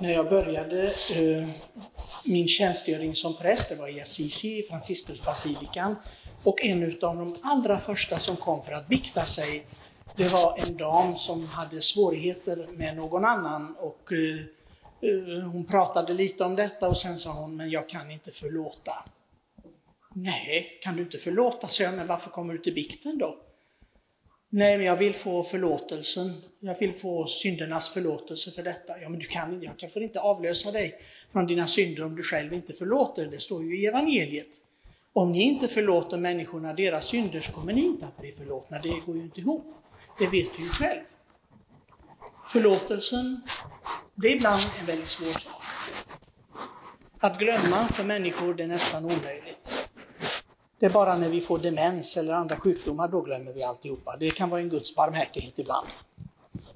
när jag började eh, min tjänstgöring som präst, det var i Assisi, Franciscusbasilikan, och en av de allra första som kom för att bikta sig, det var en dam som hade svårigheter med någon annan och eh, eh hon pratade lite om detta och sen sa hon, men jag kan inte förlåta. Nej, kan du inte förlåta? Så jag, men varför kommer du till bikten då? Nej, men jag vill få förlåtelsen. Jag vill få syndernas förlåtelse för detta. Ja, men du kan, jag kan får inte avlösa dig från dina synder om du själv inte förlåter. Det står ju i evangeliet. Om ni inte förlåter människorna deras synder så kommer ni inte att bli förlåtna. Det går ju inte ihop. Det vet du ju själv. Förlåtelsen, det är ibland en väldigt svår sak. Att glömma för människor, det är nästan omöjligt. Det är bara när vi får demens eller andra sjukdomar, då glömmer vi alltihopa. Det kan vara en Guds barmhärtighet ibland.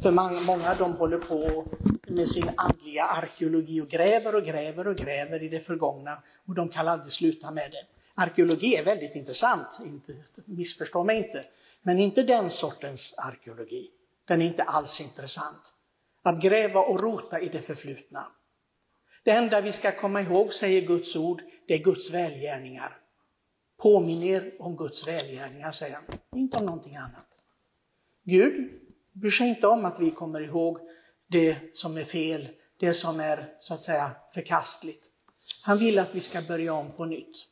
För många de håller på med sin andliga arkeologi och gräver och gräver och gräver i det förgångna och de kan aldrig sluta med det. Arkeologi är väldigt intressant, inte, missförstå mig inte, men inte den sortens arkeologi. Den är inte alls intressant. Att gräva och rota i det förflutna. Det enda vi ska komma ihåg, säger Guds ord, det är Guds välgärningar. Påminn er om Guds välgärningar, säger han. Inte om någonting annat. Gud bryr sig inte om att vi kommer ihåg det som är fel, det som är så att säga förkastligt. Han vill att vi ska börja om på nytt.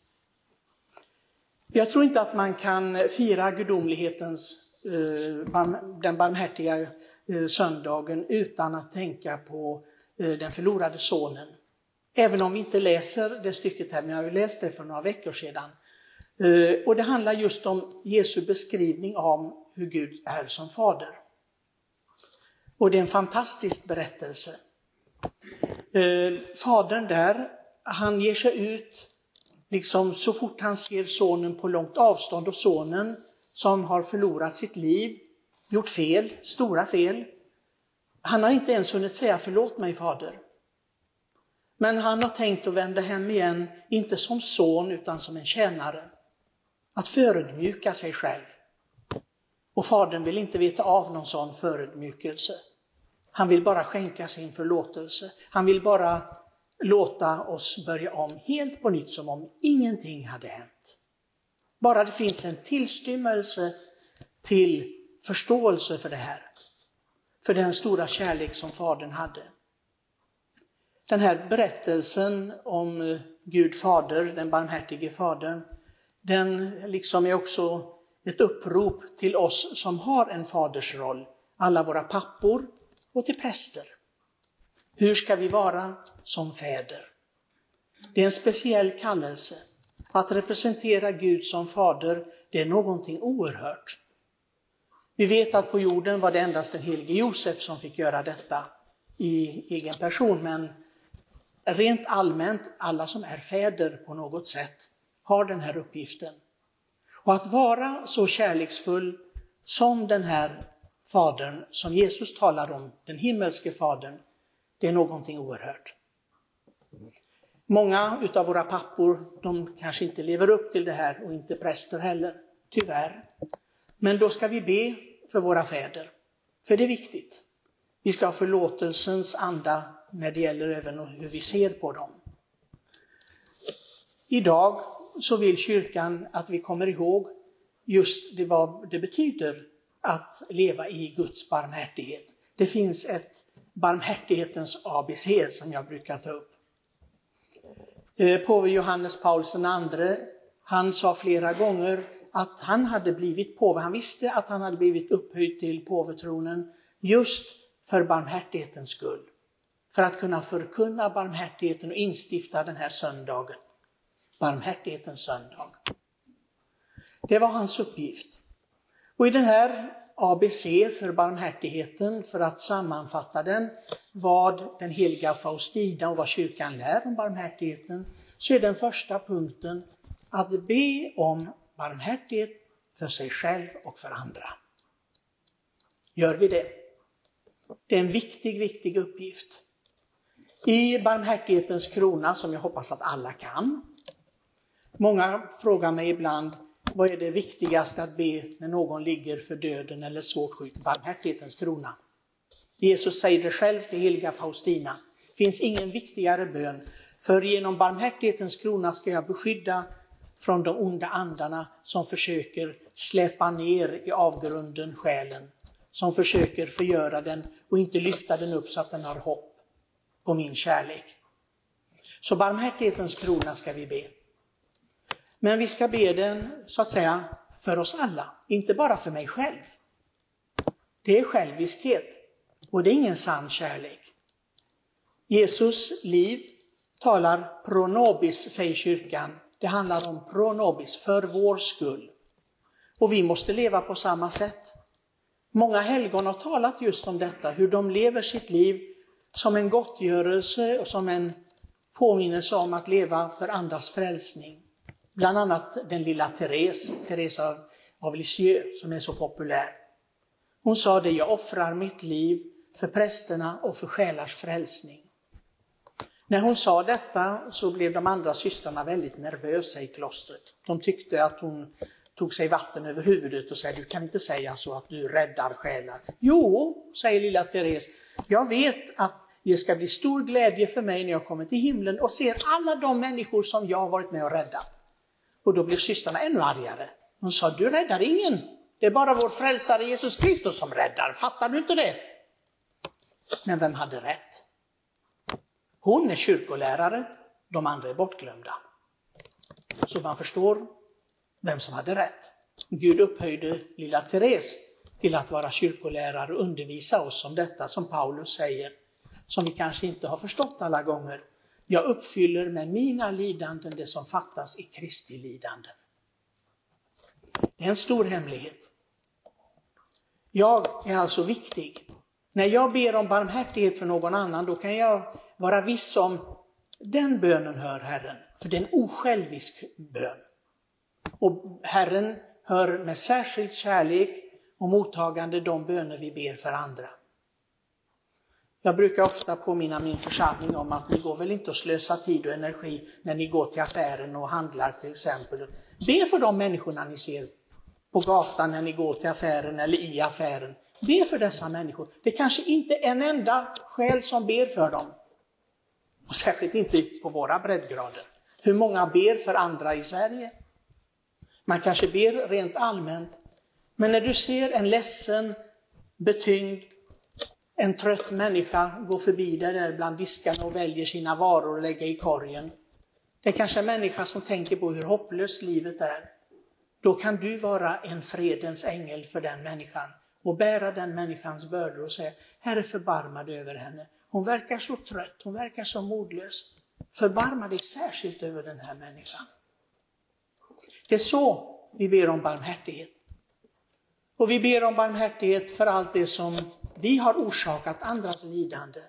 Jag tror inte att man kan fira gudomlighetens, eh, den barmhärtiga eh, söndagen utan att tänka på eh, den förlorade sonen. Även om vi inte läser det stycket här, men jag har ju läst det för några veckor sedan. Eh, och det handlar just om Jesu beskrivning av hur Gud är som fader. Och det är en fantastisk berättelse. Eh, fadern där, han ger sig ut liksom så fort han ser sonen på långt avstånd och sonen som har förlorat sitt liv, gjort fel, stora fel. Han har inte ens hunnit säga förlåt mig fader. Men han har tänkt att vända hem igen, inte som son utan som en tjänare att förödmjuka sig själv. Och fadern vill inte veta av någon sån förödmjukelse. Han vill bara skänka sin förlåtelse. Han vill bara låta oss börja om helt på nytt som om ingenting hade hänt. Bara det finns en tillstymmelse till förståelse för det här. För den stora kärlek som Fadern hade. Den här berättelsen om Gud Fader, den barmhärtige Fadern, den liksom är också ett upprop till oss som har en fadersroll, alla våra pappor och till präster. Hur ska vi vara som fäder? Det är en speciell kallelse. Att representera Gud som fader, det är någonting oerhört. Vi vet att på jorden var det endast den helige Josef som fick göra detta i egen person, men rent allmänt, alla som är fäder på något sätt, har den här uppgiften. Och att vara så kärleksfull som den här fadern som Jesus talar om, den himmelske fadern, det är någonting oerhört. Många utav våra pappor, de kanske inte lever upp till det här och inte präster heller, tyvärr. Men då ska vi be för våra fäder, för det är viktigt. Vi ska ha förlåtelsens anda när det gäller även hur vi ser på dem. Idag så vill kyrkan att vi kommer ihåg just det vad det betyder att leva i Guds barmhärtighet. Det finns ett barmhärtighetens ABC som jag brukar ta upp. Eh, påve Johannes Paulus II, han sa flera gånger att han hade blivit påve, han visste att han hade blivit upphöjd till påvetronen just för barmhärtighetens skull. För att kunna förkunna barmhärtigheten och instifta den här söndagen barmhärtighetens söndag. Det var hans uppgift. Och i den här ABC för barmhärtigheten, för att sammanfatta den, vad den heliga Faustina och vad kyrkan lär om barmhärtigheten, så är den första punkten att be om barmhärtighet för sig själv och för andra. Gör vi det? Det är en viktig, viktig uppgift. I barmhärtighetens krona, som jag hoppas att alla kan, Många frågar mig ibland, vad är det viktigaste att be när någon ligger för döden eller svårt sjuk? Barmhärtighetens krona. Jesus säger det själv till heliga Faustina. Det finns ingen viktigare bön. För genom barmhärtighetens krona ska jag beskydda från de onda andarna som försöker släpa ner i avgrunden själen. Som försöker förgöra den och inte lyfta den upp så att den har hopp på min kärlek. Så barmhärtighetens krona ska vi be. Men vi ska be den, så att säga, för oss alla, inte bara för mig själv. Det är själviskhet och det är ingen sann kärlek. Jesus liv talar pronobis, säger kyrkan. Det handlar om pronobis, för vår skull. Och vi måste leva på samma sätt. Många helgon har talat just om detta, hur de lever sitt liv som en gottgörelse och som en påminnelse om att leva för andras frälsning. Bland annat den lilla Therese, Therese av, av Lisieux, som är så populär. Hon sa det, jag offrar mitt liv för prästerna och för själars frälsning. När hon sa detta så blev de andra systrarna väldigt nervösa i klostret. De tyckte att hon tog sig vatten över huvudet och sa, du kan inte säga så att du räddar själar. Jo, säger lilla Therese, jag vet att det ska bli stor glädje för mig när jag kommer till himlen och ser alla de människor som jag har varit med och räddat. Och då blev systrarna ännu argare. Hon sa, du räddar ingen. Det är bara vår frälsare Jesus Kristus som räddar. Fattar du inte det? Men vem hade rätt? Hon är kyrkolärare, de andra är bortglömda. Så man förstår vem som hade rätt. Gud upphöjde lilla Therese till att vara kyrkolärare och undervisa oss om detta som Paulus säger, som vi kanske inte har förstått alla gånger. Jag uppfyller med mina lidanden det som fattas i Kristi lidanden. Det är en stor hemlighet. Jag är alltså viktig. När jag ber om barmhärtighet för någon annan, då kan jag vara viss om den bönen hör Herren, för det är en osjälvisk bön. Och Herren hör med särskild kärlek och mottagande de böner vi ber för andra. Jag brukar ofta påminna min församling om att ni går väl inte att slösa tid och energi när ni går till affären och handlar till exempel. Be för de människorna ni ser på gatan när ni går till affären eller i affären. Be för dessa människor. Det kanske inte är en enda själ som ber för dem. Och särskilt inte på våra breddgrader. Hur många ber för andra i Sverige? Man kanske ber rent allmänt, men när du ser en ledsen, betyngd, en trött människa går förbi dig där bland diskarna och väljer sina varor och lägga i korgen. Det är kanske en människa som tänker på hur hopplöst livet är. Då kan du vara en fredens ängel för den människan och bära den människans bördor och säga, Herre förbarma dig över henne. Hon verkar så trött, hon verkar så modlös. Förbarma dig särskilt över den här människan. Det är så vi ber om barmhärtighet. Och vi ber om barmhärtighet för allt det som vi har orsakat andras lidande.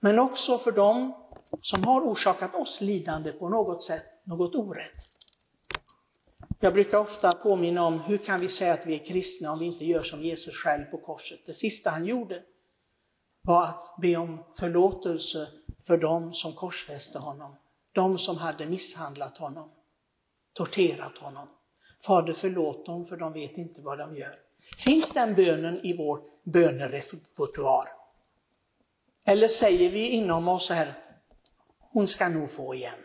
Men också för dem som har orsakat oss lidande på något sätt, något orätt. Jag brukar ofta påminna om hur kan vi säga att vi är kristna om vi inte gör som Jesus själv på korset. Det sista han gjorde var att be om förlåtelse för dem som korsfäste honom. De som hade misshandlat honom, torterat honom. Fader förlåt dem för de vet inte vad de gör. Finns den bönen i vår bönerepertoar? Eller säger vi inom oss här, hon ska nog få igen.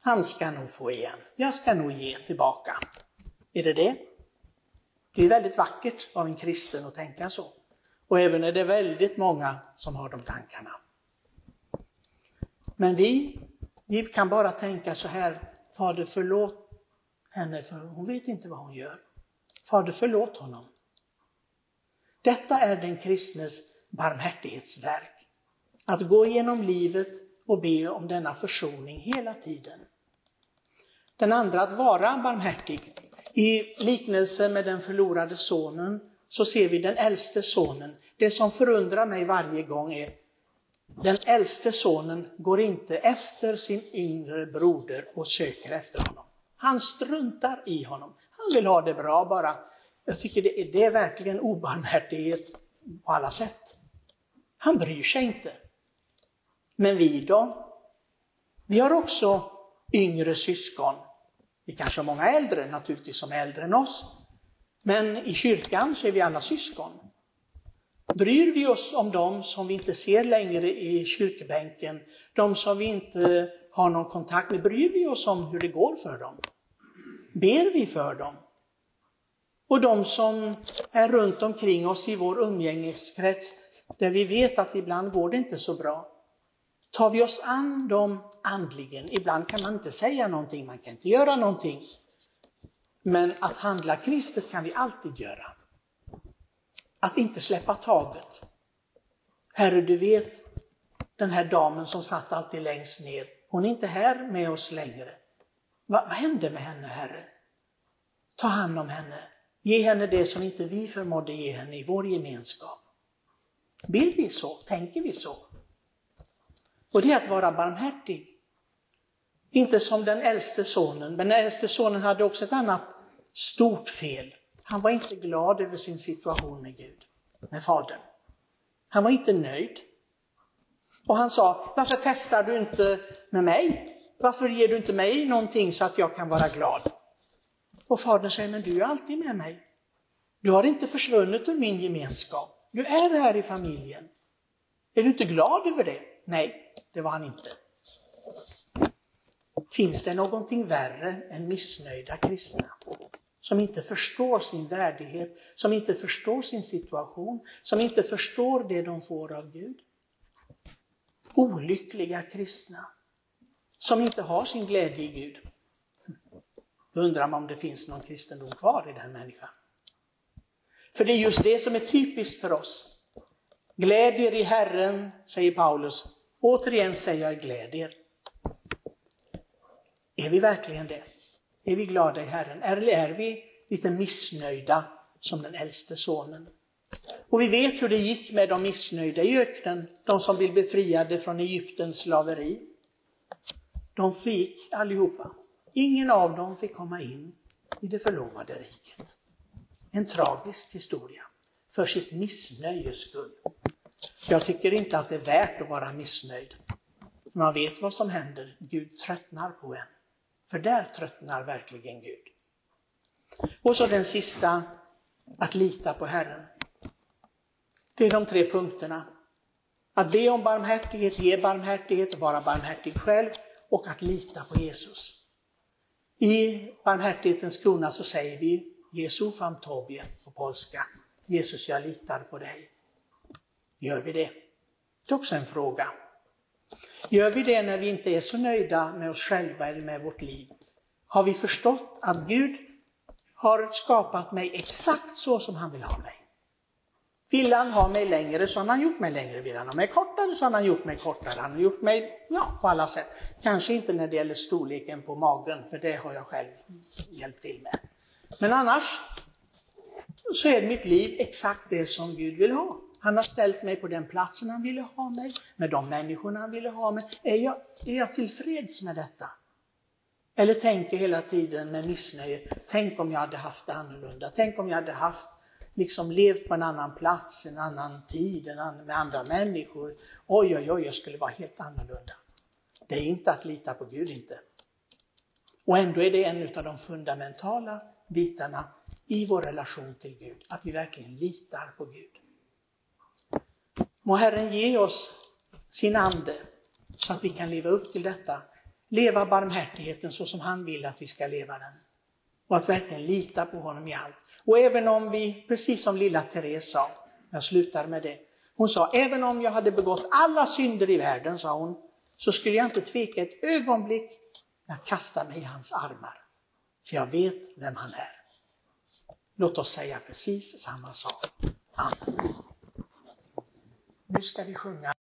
Han ska nog få igen. Jag ska nog ge tillbaka. Är det det? Det är väldigt vackert av en kristen att tänka så. Och även är det väldigt många som har de tankarna. Men vi, vi kan bara tänka så här, Fader förlåt henne för hon vet inte vad hon gör. Fader förlåt honom. Detta är den kristnes barmhärtighetsverk. Att gå genom livet och be om denna försoning hela tiden. Den andra att vara barmhärtig. I liknelsen med den förlorade sonen så ser vi den äldste sonen. Det som förundrar mig varje gång är den äldste sonen går inte efter sin yngre broder och söker efter honom. Han struntar i honom. Han vill ha det bra bara. Jag tycker det är, det är verkligen obarmhärtighet på alla sätt. Han bryr sig inte. Men vi då? Vi har också yngre syskon. Vi kanske har många äldre naturligtvis som är äldre än oss. Men i kyrkan så är vi alla syskon. Bryr vi oss om dem som vi inte ser längre i kyrkbänken, de som vi inte har någon kontakt med, bryr vi oss om hur det går för dem? Ber vi för dem? Och de som är runt omkring oss i vår umgängeskrets, där vi vet att ibland går det inte så bra. Tar vi oss an dem andligen? Ibland kan man inte säga någonting, man kan inte göra någonting. Men att handla kristet kan vi alltid göra. Att inte släppa taget. Herre, du vet den här damen som satt alltid längst ner. Hon är inte här med oss längre. Vad, vad hände med henne, Herre? Ta hand om henne. Ge henne det som inte vi förmådde ge henne i vår gemenskap. Vill vi så? Tänker vi så? Och det är att vara barmhärtig. Inte som den äldste sonen, men den äldste sonen hade också ett annat stort fel. Han var inte glad över sin situation med Gud, med Fadern. Han var inte nöjd. Och han sa, varför festar du inte med mig? Varför ger du inte mig någonting så att jag kan vara glad? Och Fadern säger, men du är alltid med mig. Du har inte försvunnit ur min gemenskap. Du är här i familjen. Är du inte glad över det? Nej, det var han inte. Finns det någonting värre än missnöjda kristna? Som inte förstår sin värdighet, som inte förstår sin situation, som inte förstår det de får av Gud. Olyckliga kristna, som inte har sin glädje i Gud. Då undrar man om det finns någon kristendom kvar i den människan. För det är just det som är typiskt för oss. Glädjer i Herren, säger Paulus. Återigen säger jag glädjer. Är vi verkligen det? Är vi glada i Herren? Eller är vi lite missnöjda som den äldste sonen? Och vi vet hur det gick med de missnöjda i öknen, de som blev befriade från Egyptens slaveri. De fick allihopa. Ingen av dem fick komma in i det förlovade riket. En tragisk historia för sitt missnöjes skull. Jag tycker inte att det är värt att vara missnöjd. Man vet vad som händer. Gud tröttnar på en. För där tröttnar verkligen Gud. Och så den sista, att lita på Herren. Det är de tre punkterna. Att be om barmhärtighet, ge barmhärtighet, vara barmhärtig själv och att lita på Jesus. I barmhärtighetens krona så säger vi Jesu fam tobie på polska. Jesus, jag litar på dig. Gör vi det? Det är också en fråga. Gör vi det när vi inte är så nöjda med oss själva eller med vårt liv? Har vi förstått att Gud har skapat mig exakt så som han vill ha mig? Vill han ha mig längre så har han gjort mig längre. Vill han ha mig kortare så har han gjort mig kortare. Han har gjort mig ja, på alla sätt. Kanske inte när det gäller storleken på magen, för det har jag själv hjälpt till med. Men annars så är mitt liv exakt det som Gud vill ha. Han har ställt mig på den platsen han ville ha mig, med de människorna han ville ha mig. Är jag, är jag tillfreds med detta? Eller tänker hela tiden med missnöje, tänk om jag hade haft det annorlunda, tänk om jag hade haft, liksom levt på en annan plats, en annan tid, en annan, med andra människor. Oj, oj, oj, jag skulle vara helt annorlunda. Det är inte att lita på Gud inte. Och ändå är det en av de fundamentala bitarna i vår relation till Gud, att vi verkligen litar på Gud. Må Herren ge oss sin ande så att vi kan leva upp till detta. Leva barmhärtigheten så som han vill att vi ska leva den. Och att verkligen lita på honom i allt. Och även om vi, precis som lilla Therese sa, jag slutar med det. Hon sa, även om jag hade begått alla synder i världen, sa hon, så skulle jag inte tveka ett ögonblick att kasta mig i hans armar. För jag vet vem han är. Låt oss säga precis samma sak. Amen. Nu ska vi sjunga